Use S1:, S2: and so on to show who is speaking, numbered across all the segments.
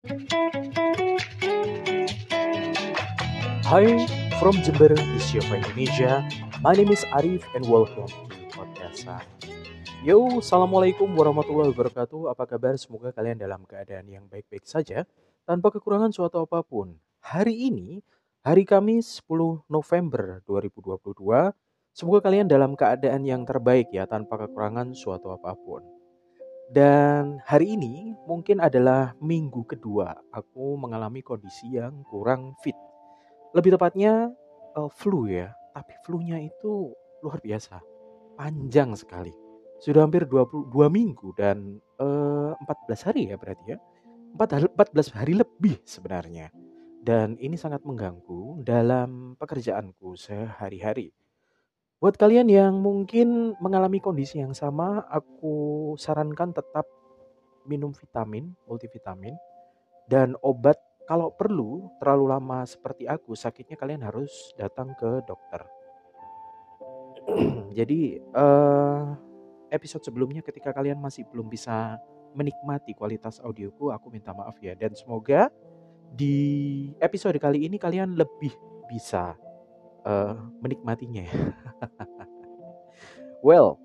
S1: Hi from Jember, Siapa Indonesia. My name is Arif and welcome to podcast Yo, assalamualaikum warahmatullahi wabarakatuh. Apa kabar? Semoga kalian dalam keadaan yang baik-baik saja, tanpa kekurangan suatu apa pun. Hari ini, hari Kamis 10 November 2022, semoga kalian dalam keadaan yang terbaik ya, tanpa kekurangan suatu apa pun. Dan hari ini mungkin adalah minggu kedua aku mengalami kondisi yang kurang fit. Lebih tepatnya uh, flu ya, tapi flu-nya itu luar biasa. Panjang sekali. Sudah hampir 22 minggu dan uh, eh, 14 hari ya berarti ya. 14 hari lebih sebenarnya. Dan ini sangat mengganggu dalam pekerjaanku sehari-hari. Buat kalian yang mungkin mengalami kondisi yang sama, aku sarankan tetap minum vitamin, multivitamin, dan obat kalau perlu terlalu lama seperti aku sakitnya kalian harus datang ke dokter. Jadi uh, episode sebelumnya ketika kalian masih belum bisa menikmati kualitas audioku, aku minta maaf ya dan semoga di episode kali ini kalian lebih bisa uh, menikmatinya ya. well,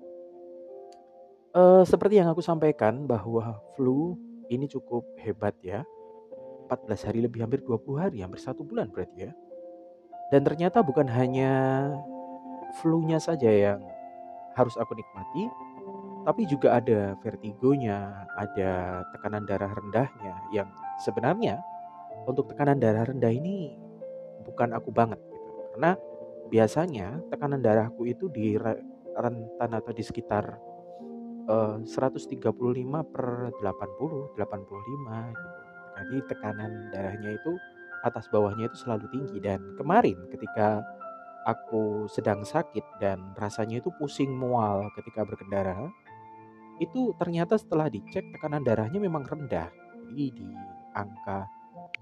S1: uh, seperti yang aku sampaikan bahwa flu ini cukup hebat ya. 14 hari lebih hampir 20 hari, hampir satu bulan berarti ya. Dan ternyata bukan hanya flu-nya saja yang harus aku nikmati, tapi juga ada vertigonya, ada tekanan darah rendahnya yang sebenarnya untuk tekanan darah rendah ini bukan aku banget karena biasanya tekanan darahku itu di rentan atau di sekitar uh, 135 per 80, 85 gitu. Jadi tekanan darahnya itu atas bawahnya itu selalu tinggi. Dan kemarin ketika aku sedang sakit dan rasanya itu pusing mual ketika berkendara itu ternyata setelah dicek tekanan darahnya memang rendah. Jadi di angka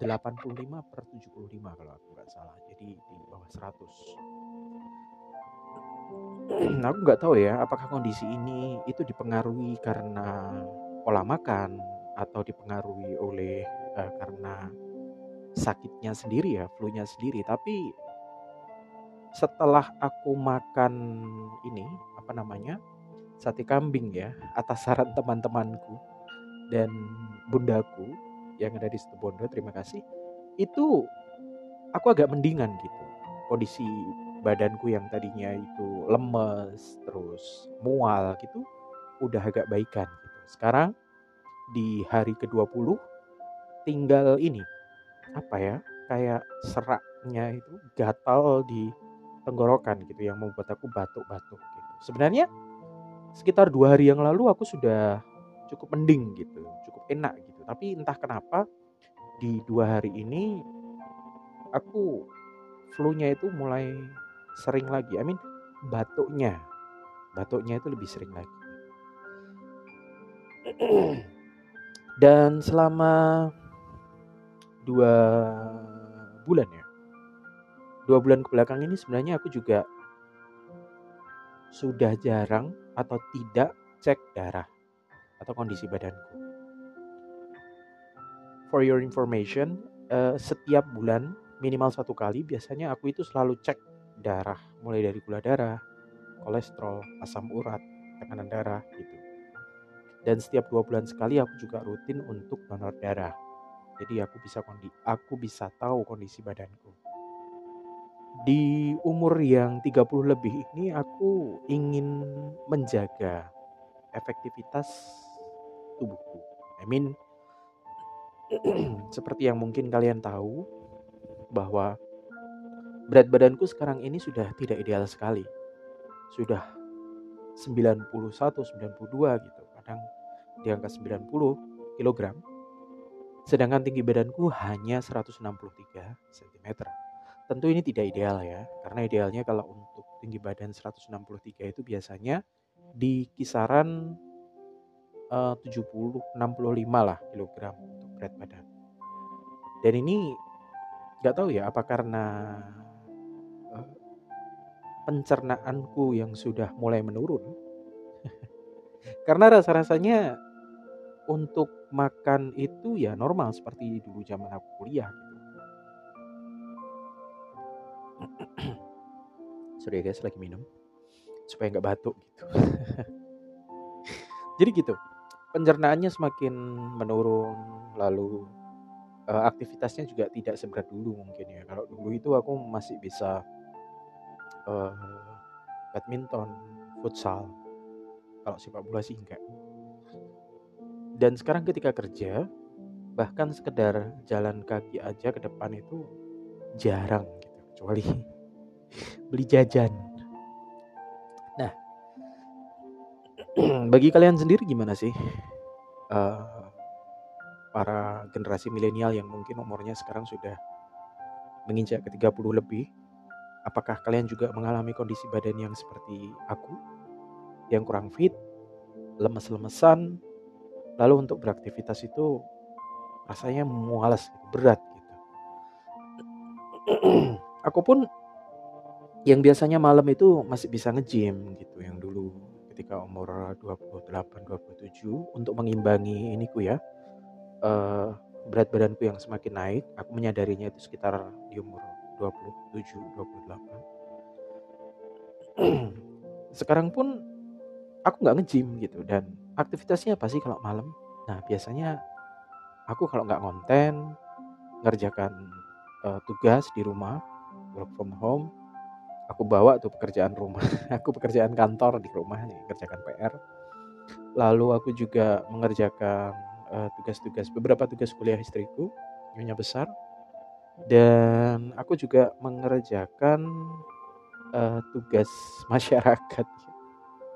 S1: 85 per 75 kalau aku nggak salah di bawah 100 aku nggak tahu ya apakah kondisi ini itu dipengaruhi karena pola makan atau dipengaruhi oleh uh, karena sakitnya sendiri ya flu-nya sendiri. Tapi setelah aku makan ini apa namanya sate kambing ya atas saran teman-temanku dan bundaku yang ada di Situbondo terima kasih. Itu aku agak mendingan gitu. Kondisi badanku yang tadinya itu lemes terus mual gitu udah agak baikan gitu. Sekarang di hari ke-20 tinggal ini apa ya kayak seraknya itu gatal di tenggorokan gitu yang membuat aku batuk-batuk gitu. Sebenarnya sekitar dua hari yang lalu aku sudah cukup mending gitu cukup enak gitu. Tapi entah kenapa di dua hari ini aku flu-nya itu mulai sering lagi. I mean batuknya. Batuknya itu lebih sering lagi. Dan selama dua bulan ya, dua bulan ke belakang ini sebenarnya aku juga sudah jarang atau tidak cek darah atau kondisi badanku. For your information, uh, setiap bulan minimal satu kali biasanya aku itu selalu cek darah mulai dari gula darah, kolesterol, asam urat, tekanan darah gitu. Dan setiap dua bulan sekali aku juga rutin untuk donor darah. Jadi aku bisa kondi aku bisa tahu kondisi badanku. Di umur yang 30 lebih ini aku ingin menjaga efektivitas tubuhku. I mean seperti yang mungkin kalian tahu bahwa berat badanku sekarang ini sudah tidak ideal sekali. Sudah 91, 92 gitu. Kadang di angka 90 kg. Sedangkan tinggi badanku hanya 163 cm. Tentu ini tidak ideal ya, karena idealnya kalau untuk tinggi badan 163 itu biasanya di kisaran uh, 70 65 lah kilogram untuk berat badan. Dan ini nggak tahu ya apa karena uh, pencernaanku yang sudah mulai menurun karena rasa-rasanya untuk makan itu ya normal seperti dulu zaman aku kuliah gitu. Sorry ya guys lagi minum supaya nggak batuk gitu. Jadi gitu, pencernaannya semakin menurun, lalu uh, aktivitasnya juga tidak seberat dulu mungkin ya. Kalau dulu itu aku masih bisa uh, badminton, futsal. Kalau sepak bola sih enggak. Dan sekarang ketika kerja, bahkan sekedar jalan kaki aja ke depan itu jarang gitu, kecuali beli jajan. Nah, bagi kalian sendiri gimana sih? Uh, para generasi milenial yang mungkin umurnya sekarang sudah menginjak ke 30 lebih, apakah kalian juga mengalami kondisi badan yang seperti aku? Yang kurang fit, lemes-lemesan, lalu untuk beraktivitas itu rasanya mualas berat gitu. aku pun yang biasanya malam itu masih bisa nge-gym gitu yang dulu ketika umur 28 27 untuk mengimbangi ini ku ya uh, berat badanku yang semakin naik aku menyadarinya itu sekitar di umur 27 28 sekarang pun aku nggak nge-gym gitu dan aktivitasnya apa sih kalau malam? Nah biasanya aku kalau nggak konten ngerjakan uh, tugas di rumah work from home aku bawa tuh pekerjaan rumah aku pekerjaan kantor di rumah nih kerjakan PR lalu aku juga mengerjakan uh, tugas-tugas beberapa tugas kuliah istriku nyonya besar. Dan aku juga mengerjakan uh, tugas masyarakat.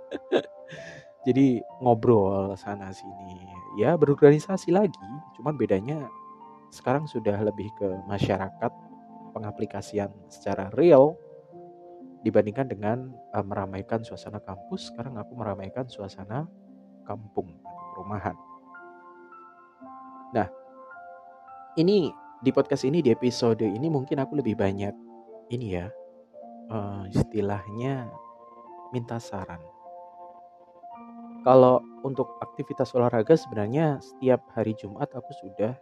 S1: Jadi ngobrol sana sini. Ya berorganisasi lagi cuman bedanya sekarang sudah lebih ke masyarakat pengaplikasian secara real dibandingkan dengan uh, meramaikan suasana kampus. Sekarang aku meramaikan suasana kampung perumahan nah ini di podcast ini di episode ini mungkin aku lebih banyak ini ya uh, istilahnya minta saran kalau untuk aktivitas olahraga sebenarnya setiap hari Jumat aku sudah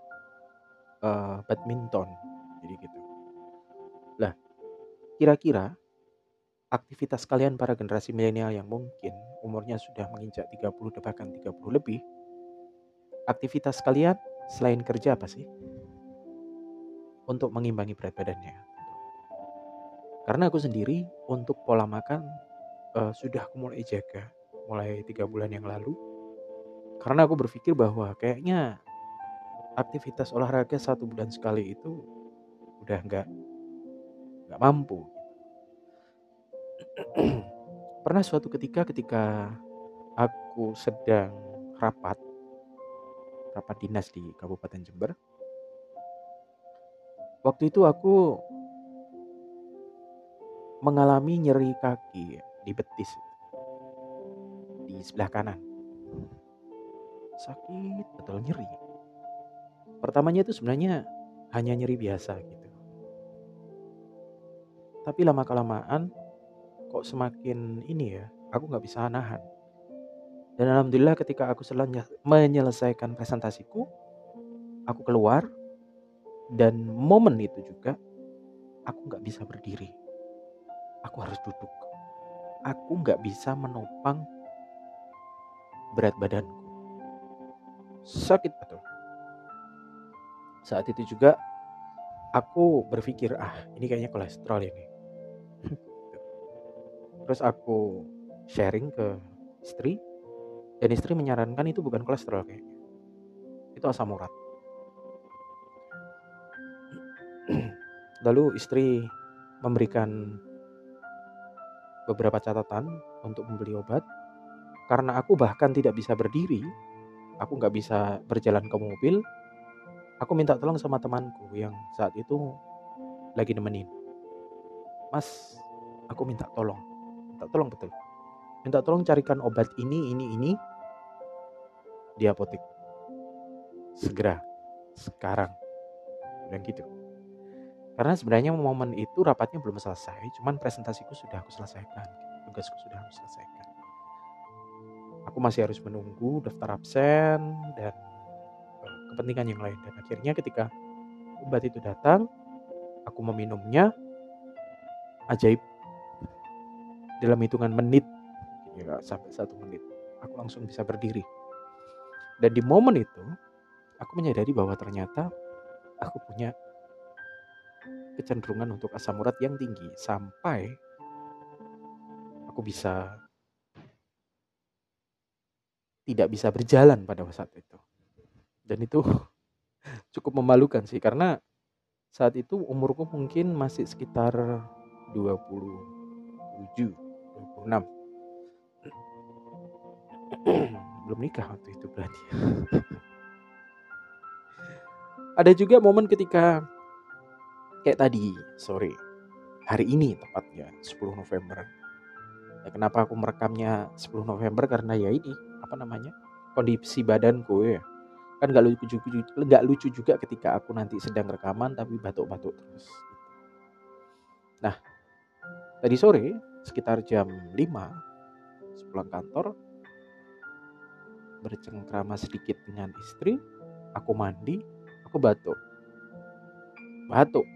S1: uh, badminton. Jadi gitu. Lah, kira-kira aktivitas kalian para generasi milenial yang mungkin umurnya sudah menginjak 30 bahkan 30 lebih, aktivitas kalian selain kerja apa sih? Untuk mengimbangi berat badannya. Karena aku sendiri untuk pola makan uh, sudah aku mulai jaga mulai tiga bulan yang lalu karena aku berpikir bahwa kayaknya aktivitas olahraga satu bulan sekali itu udah nggak nggak mampu pernah suatu ketika ketika aku sedang rapat rapat dinas di Kabupaten Jember waktu itu aku mengalami nyeri kaki di betis di sebelah kanan. Sakit, betul nyeri. Pertamanya itu sebenarnya hanya nyeri biasa gitu. Tapi lama kelamaan kok semakin ini ya, aku nggak bisa nahan. Dan alhamdulillah ketika aku menyelesaikan presentasiku, aku keluar dan momen itu juga aku nggak bisa berdiri. Aku harus duduk. Aku nggak bisa menopang berat badanku. Sakit betul. Saat itu juga aku berpikir, ah ini kayaknya kolesterol ini. Terus aku sharing ke istri, dan istri menyarankan itu bukan kolesterol kayaknya. Itu asam urat. Lalu istri memberikan beberapa catatan untuk membeli obat karena aku bahkan tidak bisa berdiri, aku nggak bisa berjalan ke mobil, aku minta tolong sama temanku yang saat itu lagi nemenin. Mas, aku minta tolong. Minta tolong betul. Minta tolong carikan obat ini, ini, ini di apotek. Segera, sekarang. Dan gitu. Karena sebenarnya momen itu rapatnya belum selesai, cuman presentasiku sudah aku selesaikan. Tugasku sudah aku selesaikan aku masih harus menunggu daftar absen dan kepentingan yang lain dan akhirnya ketika obat itu datang aku meminumnya ajaib dalam hitungan menit ya sampai satu menit aku langsung bisa berdiri dan di momen itu aku menyadari bahwa ternyata aku punya kecenderungan untuk asam urat yang tinggi sampai aku bisa tidak bisa berjalan pada saat itu. Dan itu cukup memalukan sih karena saat itu umurku mungkin masih sekitar 27, 26. Belum nikah waktu itu berarti. Ada juga momen ketika kayak tadi sore, hari ini tepatnya 10 November. Ya, kenapa aku merekamnya 10 November karena ya ini apa namanya kondisi badanku ya kan nggak lucu nggak lucu juga ketika aku nanti sedang rekaman tapi batuk-batuk terus. Nah tadi sore sekitar jam 5 sepulang kantor bercengkrama sedikit dengan istri aku mandi aku batuk. Batuk.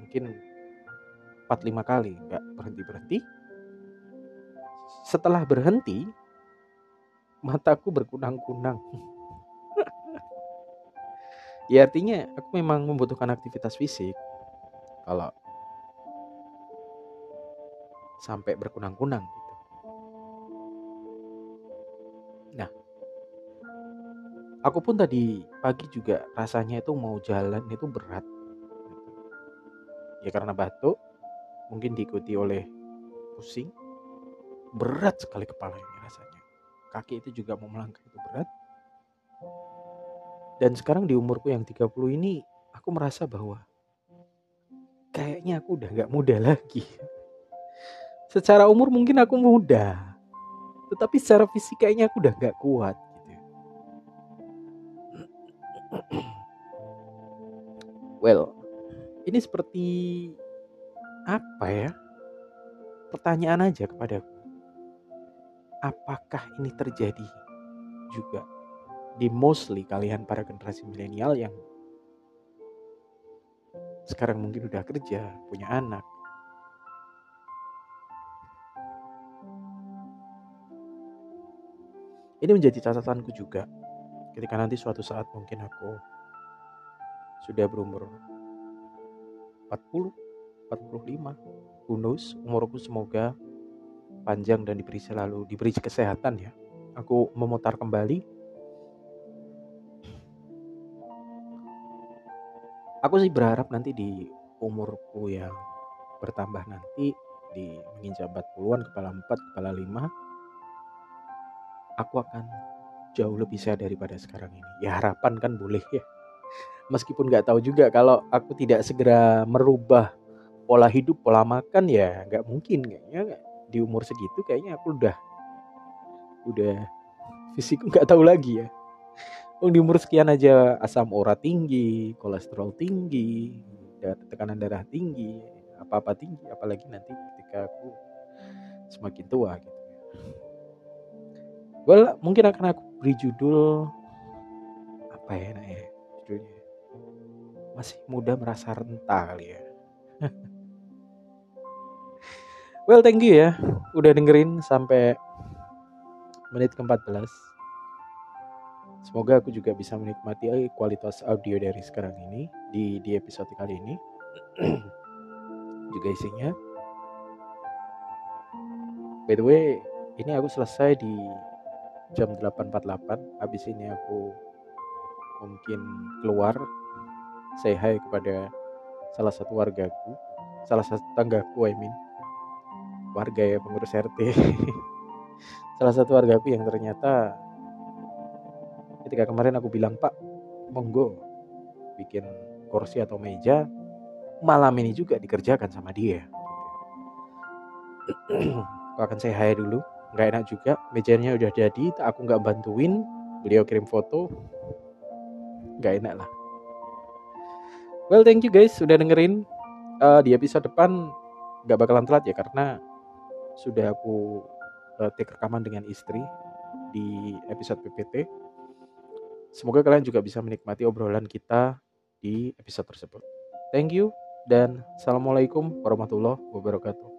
S1: Mungkin 4-5 kali nggak berhenti-berhenti. Setelah berhenti mataku berkunang-kunang. Ya artinya aku memang membutuhkan aktivitas fisik. Kalau sampai berkunang-kunang aku pun tadi pagi juga rasanya itu mau jalan itu berat. Ya karena batuk mungkin diikuti oleh pusing. Berat sekali kepala ini rasanya. Kaki itu juga mau melangkah itu berat. Dan sekarang di umurku yang 30 ini aku merasa bahwa kayaknya aku udah gak muda lagi. Secara umur mungkin aku muda tetapi secara fisik kayaknya aku udah gak kuat well ini seperti apa ya? Pertanyaan aja kepadaku. Apakah ini terjadi juga di mostly kalian para generasi milenial yang sekarang mungkin udah kerja, punya anak. Ini menjadi catatanku juga ketika nanti suatu saat mungkin aku sudah berumur 40, 45. Who knows? Umurku semoga panjang dan diberi selalu diberi kesehatan ya. Aku memutar kembali. Aku sih berharap nanti di umurku yang bertambah nanti di menginjak 40-an, kepala 4, kepala 5 aku akan jauh lebih sehat daripada sekarang ini. Ya harapan kan boleh ya meskipun nggak tahu juga kalau aku tidak segera merubah pola hidup pola makan ya nggak mungkin. Kayaknya di umur segitu kayaknya aku udah udah fisikku nggak tahu lagi ya. Oh, di umur sekian aja asam urat tinggi, kolesterol tinggi, tekanan darah tinggi, apa-apa tinggi, apalagi nanti ketika aku semakin tua gitu. Well, mungkin akan aku beri judul apa ya, nah ya masih muda merasa renta kali ya. well, thank you ya udah dengerin sampai menit ke-14. Semoga aku juga bisa menikmati kualitas audio dari sekarang ini di di episode kali ini. juga isinya. By the way, ini aku selesai di jam 8.48. Habis ini aku mungkin keluar say hi kepada salah satu wargaku, salah satu tanggaku I mean. Warga ya pengurus RT. salah satu wargaku yang ternyata ketika kemarin aku bilang, "Pak, monggo bikin kursi atau meja malam ini juga dikerjakan sama dia." aku akan say hi dulu nggak enak juga mejanya udah jadi aku nggak bantuin beliau kirim foto nggak enak lah Well, thank you guys sudah dengerin. Uh, di episode depan gak bakalan telat ya karena sudah aku uh, take rekaman dengan istri di episode PPT. Semoga kalian juga bisa menikmati obrolan kita di episode tersebut. Thank you dan Assalamualaikum warahmatullahi wabarakatuh.